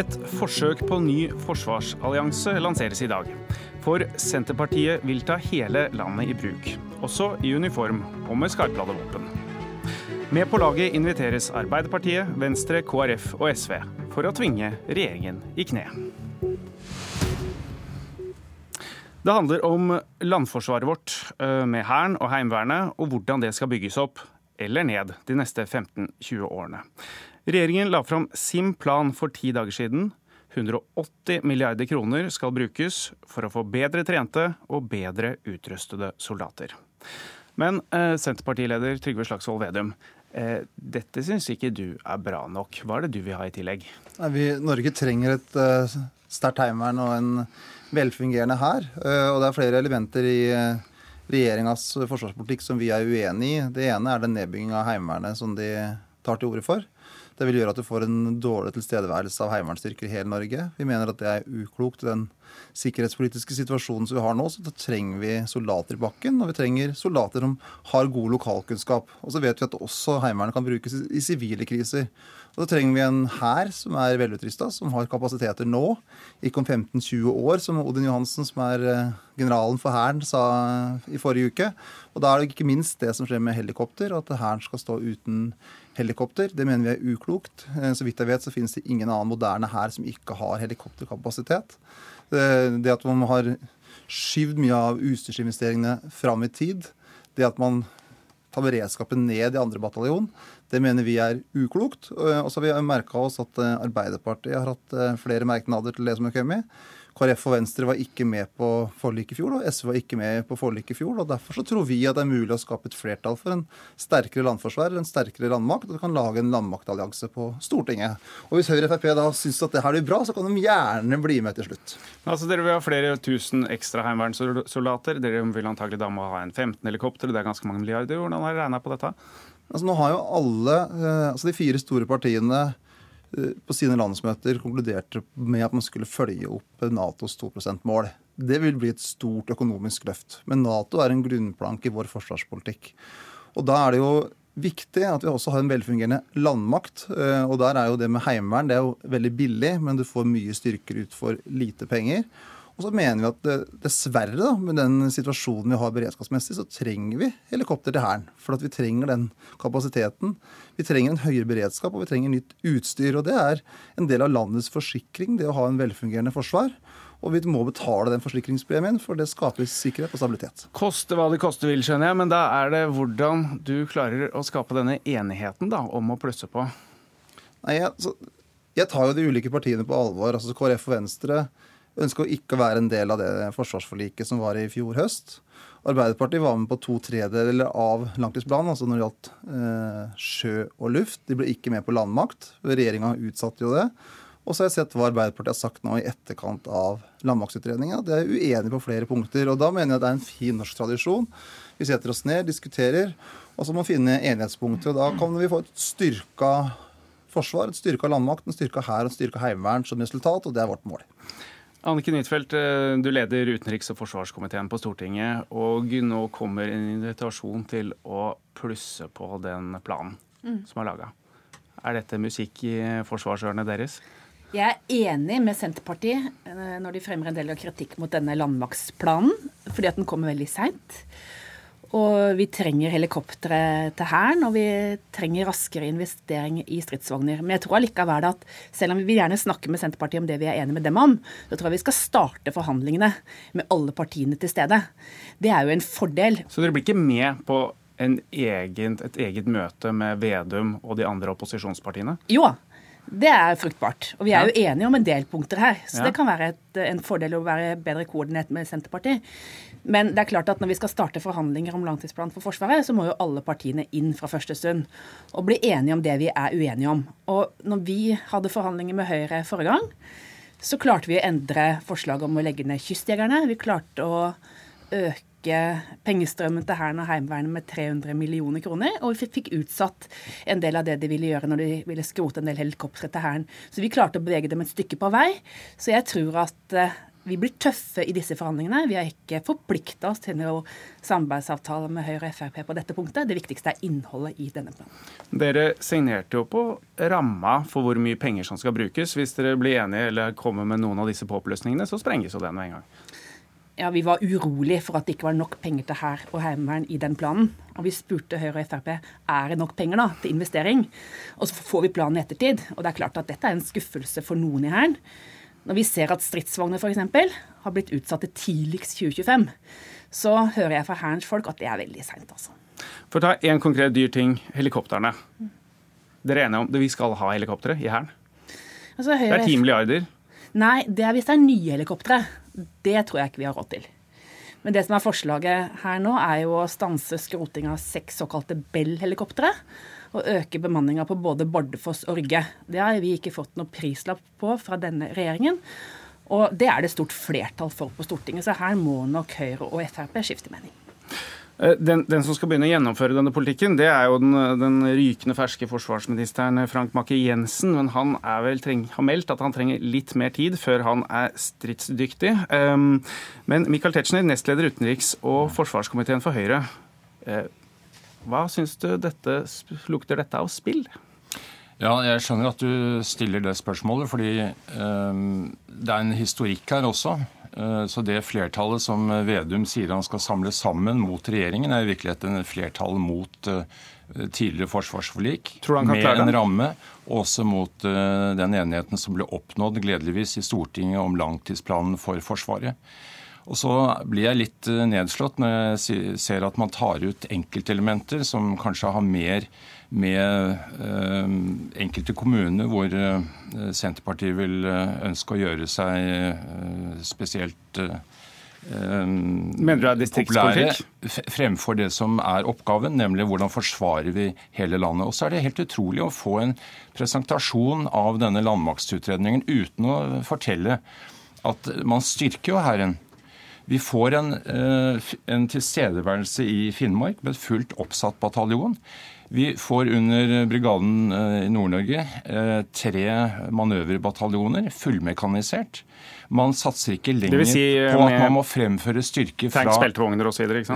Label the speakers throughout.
Speaker 1: Et forsøk på ny forsvarsallianse lanseres i dag. For Senterpartiet vil ta hele landet i bruk, også i uniform og med skarpladde våpen. Med på laget inviteres Arbeiderpartiet, Venstre, KrF og SV for å tvinge regjeringen i kne. Det handler om landforsvaret vårt eh, med Hæren og Heimevernet, og hvordan det skal bygges opp eller ned de neste 15-20 årene. Regjeringen la fram sin plan for ti dager siden. 180 milliarder kroner skal brukes for å få bedre trente og bedre utrustede soldater. Men eh, Senterpartileder Trygve Slagsvold Vedum, eh, dette syns ikke du er bra nok. Hva er det du vil ha i tillegg?
Speaker 2: Nei, vi, Norge trenger et uh, sterkt heimevern og en velfungerende hær. Uh, og det er flere elementer i uh, regjeringas forsvarspolitikk som vi er uenig i. Det ene er den nedbygging av Heimevernet som de tar til orde for. Det vil gjøre at du får en dårlig tilstedeværelse av heimevernsstyrker i hele Norge. Vi mener at det er uklokt i den sikkerhetspolitiske situasjonen som vi har nå. Så da trenger vi soldater i bakken, og vi trenger soldater som har god lokalkunnskap. Og så vet vi at også Heimevernet kan brukes i sivile kriser. Og Da trenger vi en hær som er velutrusta, som har kapasiteter nå, ikke om 15-20 år, som Odin Johansen, som er eh, generalen for Hæren, sa i forrige uke. Og Da er det ikke minst det som skjer med helikopter, at Hæren skal stå uten helikopter. Det mener vi er uklokt. Eh, så vidt jeg vet, så finnes det ingen annen moderne hær som ikke har helikopterkapasitet. Det at man har skyvd mye av utstyrsinvesteringene fram i tid, det at man tar beredskapen ned i andre bataljon, det mener vi er uklokt. Og så har vi merka oss at eh, Arbeiderpartiet har hatt eh, flere merknader til det som har kommet. KrF og Venstre var ikke med på forliket i fjor, og SV var ikke med på forliket i fjor. og Derfor så tror vi at det er mulig å skape et flertall for en sterkere landforsvar, en sterkere landmakt, og du kan lage en landmaktallianse på Stortinget. Og Hvis Høyre og Frp da syns at det her blir bra, så kan de gjerne bli med til slutt.
Speaker 1: Altså Dere vil ha flere tusen ekstra heimevernssoldater. Dere vil antagelig da må ha en 15 helikopter, det er ganske mange milliarder. Hvordan har dere regna på dette?
Speaker 2: Altså Nå har jo alle, eh, altså de fire store partiene på sine landsmøter konkluderte med at man skulle følge opp Natos 2 %-mål. Det vil bli et stort økonomisk løft. Men Nato er en grunnplank i vår forsvarspolitikk. Og Da er det jo viktig at vi også har en velfungerende landmakt. Eh, og Der er jo det med heimevern det er jo veldig billig, men du får mye styrker ut for lite penger. Og så mener vi at dessverre, da, med den situasjonen vi har beredskapsmessig, så trenger vi helikopter til Hæren. For at vi trenger den kapasiteten. Vi trenger en høyere beredskap, og vi trenger nytt utstyr. Og det er en del av landets forsikring, det å ha en velfungerende forsvar. Og vi må betale den forsikringspremien, for det skaper sikkerhet og stabilitet.
Speaker 1: Koste hva det koste vil, skjønner jeg. Men da er det hvordan du klarer å skape denne enigheten da, om å plusse på?
Speaker 2: Nei, jeg, så, jeg tar jo de ulike partiene på alvor. altså KrF og Venstre ønsker å ikke være en del av det forsvarsforliket som var i fjor høst. Arbeiderpartiet var med på to tredjedeler av langtidsplanen, altså når det gjaldt eh, sjø og luft. De ble ikke med på landmakt. Regjeringa utsatte jo det. Og så har jeg sett hva Arbeiderpartiet har sagt nå i etterkant av landmaktutredninga. De er uenige på flere punkter. og Da mener jeg det er en fin norsk tradisjon. Vi setter oss ned, diskuterer, og så må vi finne enighetspunkter. og Da kan vi få et styrka forsvar, et styrka landmakt, en styrka hær og en styrka heimevern som resultat, og det er vårt mål.
Speaker 1: Anniken Huitfeldt, eh, du leder utenriks- og forsvarskomiteen på Stortinget. Og nå kommer en invitasjon til å plusse på den planen mm. som er laga. Er dette musikk i forsvarsørene deres?
Speaker 3: Jeg er enig med Senterpartiet eh, når de fremmer en del av kritikk mot denne landmaktsplanen, fordi at den kommer veldig seint. Og vi trenger helikoptre til Hæren, og vi trenger raskere investering i stridsvogner. Men jeg tror allikevel at selv om vi gjerne snakke med Senterpartiet om det vi er enige med dem om, så tror jeg vi skal starte forhandlingene med alle partiene til stede. Det er jo en fordel.
Speaker 1: Så dere blir ikke med på egen, et eget møte med Vedum og de andre opposisjonspartiene?
Speaker 3: Jo, det er fruktbart. Og vi er jo enige om en del punkter her. Så ja. det kan være et, en fordel å være bedre koordinert med Senterpartiet. Men det er klart at når vi skal starte forhandlinger om langtidsplanen for Forsvaret, så må jo alle partiene inn fra første stund og bli enige om det vi er uenige om. Og når vi hadde forhandlinger med Høyre forrige gang, så klarte vi å endre forslaget om å legge ned Kystjegerne. Vi klarte å øke pengestrømmen til Hæren og Heimevernet med 300 millioner kroner. Og vi fikk utsatt en del av det de ville gjøre når de ville skrote en del helikoptre til Hæren. Så vi klarte å bevege dem et stykke på vei. Så jeg tror at eh, Vi blir tøffe i disse forhandlingene. Vi har ikke forplikta oss til noen samarbeidsavtale med Høyre og Frp på dette punktet. Det viktigste er innholdet i denne planen.
Speaker 1: Dere signerte jo på ramma for hvor mye penger som skal brukes. Hvis dere blir enige eller kommer med noen av disse påplussingene, så sprenges jo den med en gang.
Speaker 3: Ja, Vi var urolig for at det ikke var nok penger til hær og heimevern i den planen. Og vi spurte Høyre og Frp er det nok penger da, til investering. Og så får vi planen i ettertid. Og det er klart at dette er en skuffelse for noen i Hæren. Når vi ser at stridsvogner f.eks. har blitt utsatt til tidligst 2025, så hører jeg fra Hærens folk at det er veldig seint, altså.
Speaker 1: For å ta én konkret dyr ting, helikoptrene. Dere er enige om at vi skal ha helikoptre i Hæren? Altså, det er ti milliarder.
Speaker 3: Nei, det er hvis det er nye helikoptre. Det tror jeg ikke vi har råd til. Men det som er forslaget her nå, er jo å stanse skroting av seks såkalte Bell-helikoptre å øke bemanninga på både Bardufoss og Rygge. Det har vi ikke fått noe prislapp på fra denne regjeringen. Og det er det stort flertall for på Stortinget, så her må nok Høyre og Frp skifte mening.
Speaker 1: Eh, den, den, som skal begynne å gjennomføre denne politikken, det er jo den, den rykende ferske forsvarsministeren Frank Macke Jensen, Men han treng, har meldt at han trenger litt mer tid før han er stridsdyktig. Um, men Michael Tetzschner, nestleder utenriks- og forsvarskomiteen for Høyre. Hva syns du dette, lukter dette av spill?
Speaker 4: Ja, jeg skjønner at du stiller det spørsmålet, fordi um, det er en historikk her også. Uh, så det flertallet som Vedum sier han skal samle sammen mot regjeringen, er i virkeligheten et flertall mot uh, tidligere forsvarsforlik. Med en ramme, og også mot uh, den enigheten som ble oppnådd gledeligvis i Stortinget om langtidsplanen for Forsvaret. Og så blir jeg litt eh, nedslått når jeg ser at man tar ut enkeltelementer som kanskje har mer med eh, enkelte kommuner hvor eh, Senterpartiet vil ønske å gjøre seg spesielt
Speaker 1: Mener du det er distriktspolitikk?
Speaker 4: Fremfor det som er oppgaven, nemlig hvordan forsvarer vi hele landet. Og så er det helt utrolig å få en presentasjon av denne landmaktutredningen uten å fortelle at man styrker jo Hæren. Vi får en, eh, en tilstedeværelse i Finnmark med et fullt oppsatt bataljon. Vi får under brigaden eh, i Nord-Norge eh, tre manøverbataljoner, fullmekanisert. Man satser ikke lenger si på at man må fremføre styrke fra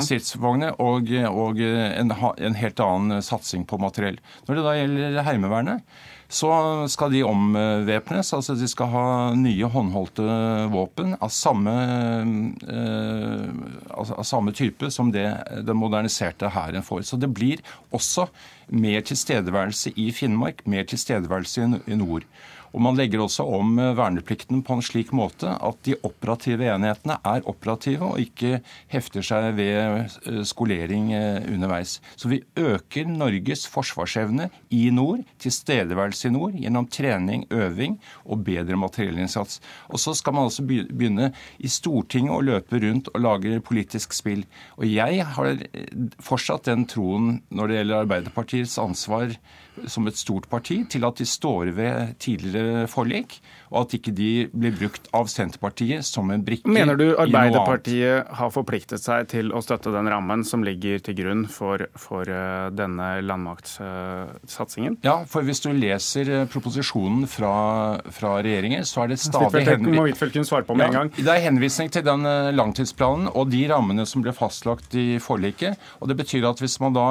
Speaker 4: stridsvogner og, og en, en helt annen satsing på materiell. Når det da gjelder Heimevernet, så skal de omvæpnes. Altså de skal ha nye håndholdte våpen av samme, eh, altså av samme type som det den moderniserte hæren får. Så det blir også mer tilstedeværelse i Finnmark, mer tilstedeværelse i nord. Og Man legger også om eh, verneplikten på en slik måte at de operative enhetene er operative og ikke hefter seg ved eh, skolering eh, underveis. Så vi øker Norges forsvarsevne i nord, tilstedeværelse i nord, gjennom trening, øving og bedre materiellinnsats. Og så skal man altså begynne i Stortinget å løpe rundt og lage politisk spill. Og jeg har fortsatt den troen når det gjelder Arbeiderpartiets ansvar som et stort parti til at de står ved tidligere forlik, og at ikke de blir brukt av Senterpartiet som en brikke
Speaker 1: Mener du Arbeiderpartiet har forpliktet seg til å støtte den rammen som ligger til grunn for, for eh, denne landmaktsatsingen?
Speaker 4: Ja, for hvis du leser eh, proposisjonen fra, fra regjeringen, så er det stadig henvisning det er henvisning til den eh, langtidsplanen og de rammene som ble fastlagt i forliket. og Det betyr at hvis man da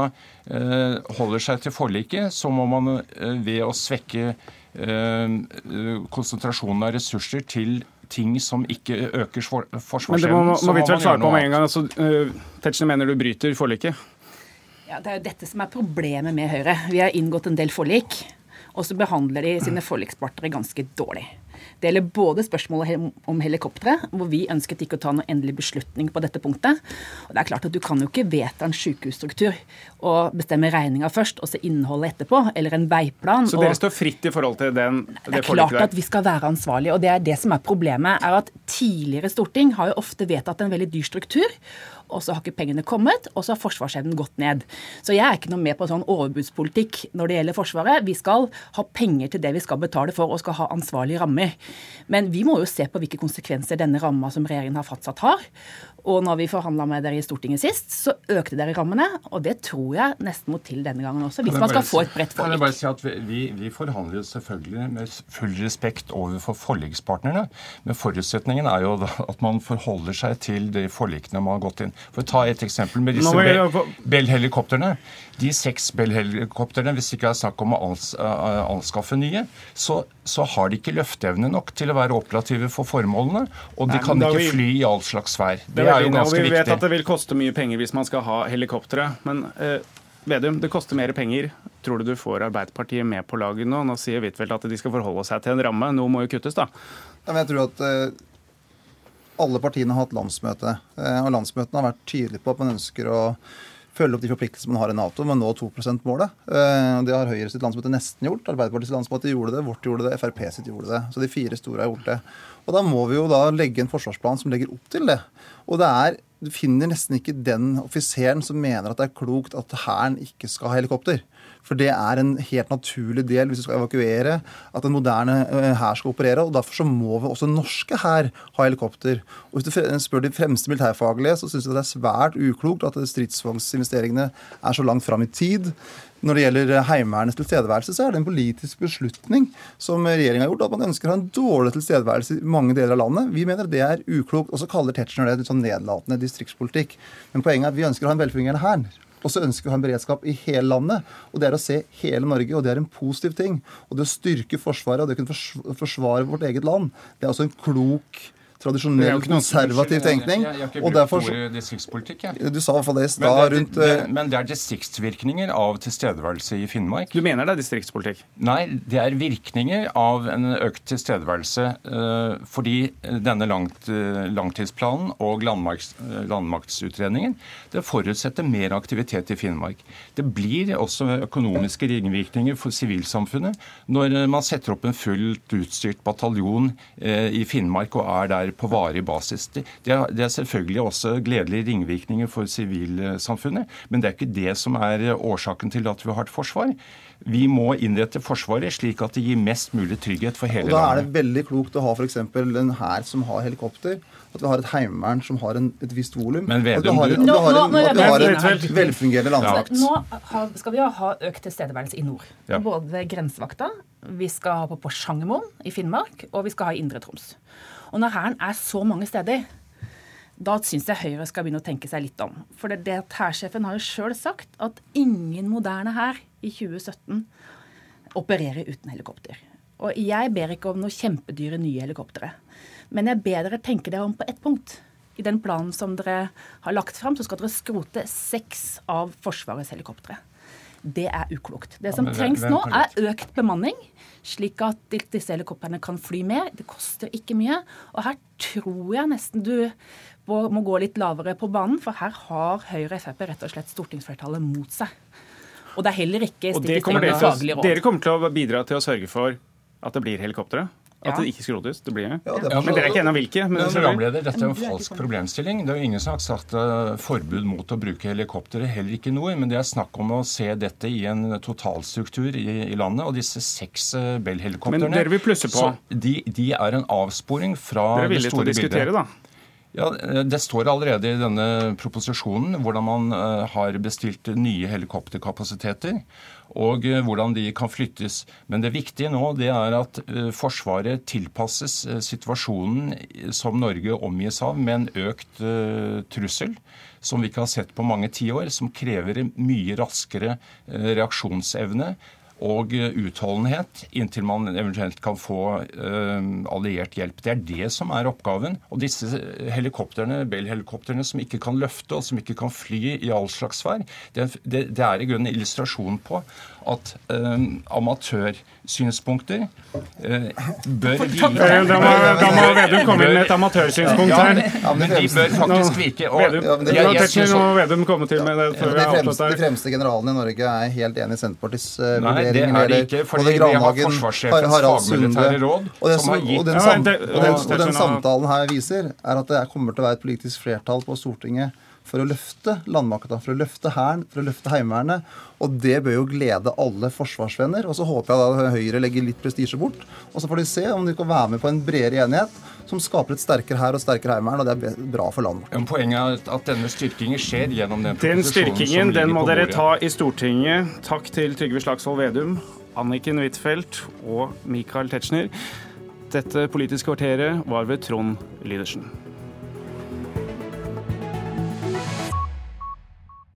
Speaker 4: holder seg til forliket, så må man ved å svekke konsentrasjonen av ressurser til ting som ikke øker forsvarsevnen.
Speaker 1: Men det må, må, vi vel svare på med en gang. Altså, uh, Tetzschner mener du bryter forliket?
Speaker 3: Ja, Det er jo dette som er problemet med Høyre. Vi har inngått en del forlik, og så behandler de sine forlikspartnere ganske dårlig. Det gjelder både spørsmålet om helikoptre, hvor vi ønsket ikke å ta noen endelig beslutning på dette punktet. Og det er klart at Du kan jo ikke vedta en sykehusstruktur og bestemme regninga først, og se innholdet etterpå, eller en veiplan.
Speaker 1: Så dere står fritt i forhold til den,
Speaker 3: det, det er klart at vi skal være ansvarlige, og det er det som er problemet. er at Tidligere storting har jo ofte vedtatt en veldig dyr struktur og så har ikke pengene kommet, og så har forsvarsevnen gått ned. Så jeg er ikke noe med på sånn overbudspolitikk når det gjelder Forsvaret. Vi skal ha penger til det vi skal betale for, og skal ha ansvarlige rammer. Men vi må jo se på hvilke konsekvenser denne ramma som regjeringen har fastsatt, har. Og når vi forhandla med dere i Stortinget sist, så økte dere rammene. Og det tror jeg nesten må til denne gangen også, hvis man skal få et bredt
Speaker 4: forlik. Kan jeg bare si at vi, vi forhandler selvfølgelig med full respekt overfor forlikspartnerne. Men forutsetningen er jo at man forholder seg til de forlikene man har gått inn. For å ta et eksempel med disse Bell-helikoptrene. De seks Bell-helikoptrene, hvis det ikke er snakk om å anskaffe nye, så, så, har de ikke løfteevne nok til å være operative for formålene. Og de Nei, kan ikke vi... fly i all slags vær.
Speaker 1: Det, er jo ganske viktig. Vi vet at det vil koste mye penger hvis man skal ha helikoptre. Men eh, Vedum, det koster mer penger. Tror du du får Arbeiderpartiet med på laget nå? Nå sier Huitfeldt at de skal forholde seg til en ramme. Noe må jo kuttes, da.
Speaker 2: Jeg tror at eh, alle partiene har hatt landsmøte. Eh, og landsmøtene har vært tydelige på at man ønsker å følge opp de forpliktelsene man har i Nato med å nå 2 %-målet. Eh, det har Høyre sitt landsmøte nesten gjort. Arbeiderpartiets landsmøte gjorde det, vårt gjorde det, Frp sitt gjorde det. Så de fire store har gjort det. Og da må vi jo da legge en forsvarsplan som legger opp til det. Og det er du finner nesten ikke den offiseren som mener at det er klokt at Hæren ikke skal ha helikopter. For det er en helt naturlig del hvis du skal evakuere, at en moderne eh, hær skal operere. og Derfor så må vi også norske hær ha helikopter. Og Hvis du spør de fremste militærfaglige, så syns jeg det er svært uklokt at stridsvognsinvesteringene er så langt fram i tid. Når det gjelder Heimevernets tilstedeværelse, så er det en politisk beslutning som regjeringa har gjort, at man ønsker å ha en dårlig tilstedeværelse i mange deler av landet. Vi mener det er uklokt. Og så kaller Tetzschner det sånn nedlatende distriktspolitikk. Men poenget er at vi ønsker å ha en velfungerende hær. Og så ønsker vi å ha en beredskap i hele landet. Og det er å se hele Norge, og det er en positiv ting. Og det å styrke Forsvaret og det å kunne forsvare vårt eget land, det er også en klok tradisjonell konservativ tenkning.
Speaker 4: Jeg, jeg, jeg, og derfor, distriktspolitikk,
Speaker 2: jeg. Du sa i hvert fall det i stad rundt
Speaker 4: men, eh, men det er distriktsvirkninger av tilstedeværelse i Finnmark.
Speaker 1: Du mener det er distriktspolitikk?
Speaker 4: Nei, det er virkninger av en økt tilstedeværelse. Uh, fordi denne langt, uh, langtidsplanen og landmarks, uh, landmaktsutredningen det forutsetter mer aktivitet i Finnmark. Det blir også økonomiske ringvirkninger for sivilsamfunnet når man setter opp en fullt utstyrt bataljon i Finnmark og er der på varig basis. Det, det er selvfølgelig også gledelige ringvirkninger for sivilsamfunnet, men det er ikke det som er årsaken til at vi har et forsvar. Vi må innrette Forsvaret slik at det gir mest mulig trygghet for hele
Speaker 2: landet. Da
Speaker 4: er
Speaker 2: det veldig klokt å ha f.eks. en hær som har helikopter. At vi har et heimevern som har en, et visst volum.
Speaker 4: Men
Speaker 2: Vedum, landmakt.
Speaker 3: Nå skal vi jo ha økt tilstedeværelse i nord. Ja. Både grensevakta, vi skal ha på Porsangermoen i Finnmark, og vi skal ha i Indre Troms. Og når Hæren er så mange steder, da syns jeg Høyre skal begynne å tenke seg litt om. For det, det hærsjefen har jo sjøl sagt at ingen moderne hær i 2017 opererer uten helikopter. Og jeg ber ikke om noe kjempedyre nye helikoptre. Men jeg ber dere tenke dere om på ett punkt. I den planen som dere har lagt fram, så skal dere skrote seks av Forsvarets helikoptre. Det er uklokt. Det som trengs nå, er økt bemanning slik at disse helikoptrene kan fly mer. Det koster ikke mye. Og her tror jeg nesten du må gå litt lavere på banen, for her har Høyre og Frp rett og slett stortingsflertallet mot seg. Og det er heller ikke
Speaker 1: stikk i strid med faglige råd. Dere kommer til å bidra til å sørge for at det blir helikoptre? At det ikke skrotes? Det blir det. Ja, det men dere er ikke en om hvilke? Men,
Speaker 4: programleder, dette er jo en falsk problemstilling. Det er jo ingen som har sagt uh, forbud mot å bruke helikoptre, heller ikke noe. Men det er snakk om å se dette i en totalstruktur i, i landet. Og disse seks uh, Bell-helikoptrene
Speaker 1: Men dere vil plusse på?
Speaker 4: De, de, er en avsporing fra
Speaker 1: det store bildet. Dere er villige til å diskutere, da?
Speaker 4: Ja, Det står allerede i denne proposisjonen hvordan man uh, har bestilt nye helikopterkapasiteter og uh, hvordan de kan flyttes. Men det viktige nå det er at Forsvaret tilpasses situasjonen som Norge omgis av, med en økt trussel som vi ikke har sett på mange tiår, som krever mye raskere reaksjonsevne og utholdenhet inntil man eventuelt kan få uh, alliert hjelp. Det er det som er oppgaven. Og disse helikoptrene, Bell-helikoptrene som ikke kan løfte og som ikke kan fly i all slags vær, det, er i grunnen en illustrasjon på at eh, amatørsynspunkter eh, bør
Speaker 1: vike Da må, da må Vedum komme inn med et amatørsynspunkt her.
Speaker 4: Ja, men de bør faktisk vike. Og,
Speaker 1: Vedum, jeg, jeg, jeg, Vedum komme til med det
Speaker 2: før de, fremste, de fremste generalene i Norge er helt enig i Senterpartiets uh, vurdering.
Speaker 4: Nei, det er det ikke, fordi vi har forsvarssjefens fagmilitære råd
Speaker 2: og det,
Speaker 4: som har gitt
Speaker 2: og den, sam, og den, og den samtalen her viser, er at det kommer til å være et politisk flertall på Stortinget for å løfte landmakta, for å løfte Hæren, for å løfte Heimevernet. Og det bør jo glede alle forsvarsvenner. Og så håper jeg da Høyre legger litt prestisje bort. Og så får de se om de kan være med på en bredere enighet som skaper et sterkere hær og sterkere heimevern, og det er bra for landet
Speaker 4: vårt. Poenget er at denne styrkingen skjer gjennom den
Speaker 1: Den styrkingen den må dere ta i Stortinget. Takk til Trygve Slagsvold Vedum, Anniken Huitfeldt og Michael Tetzschner. Dette politiske kvarteret var ved Trond Lydersen.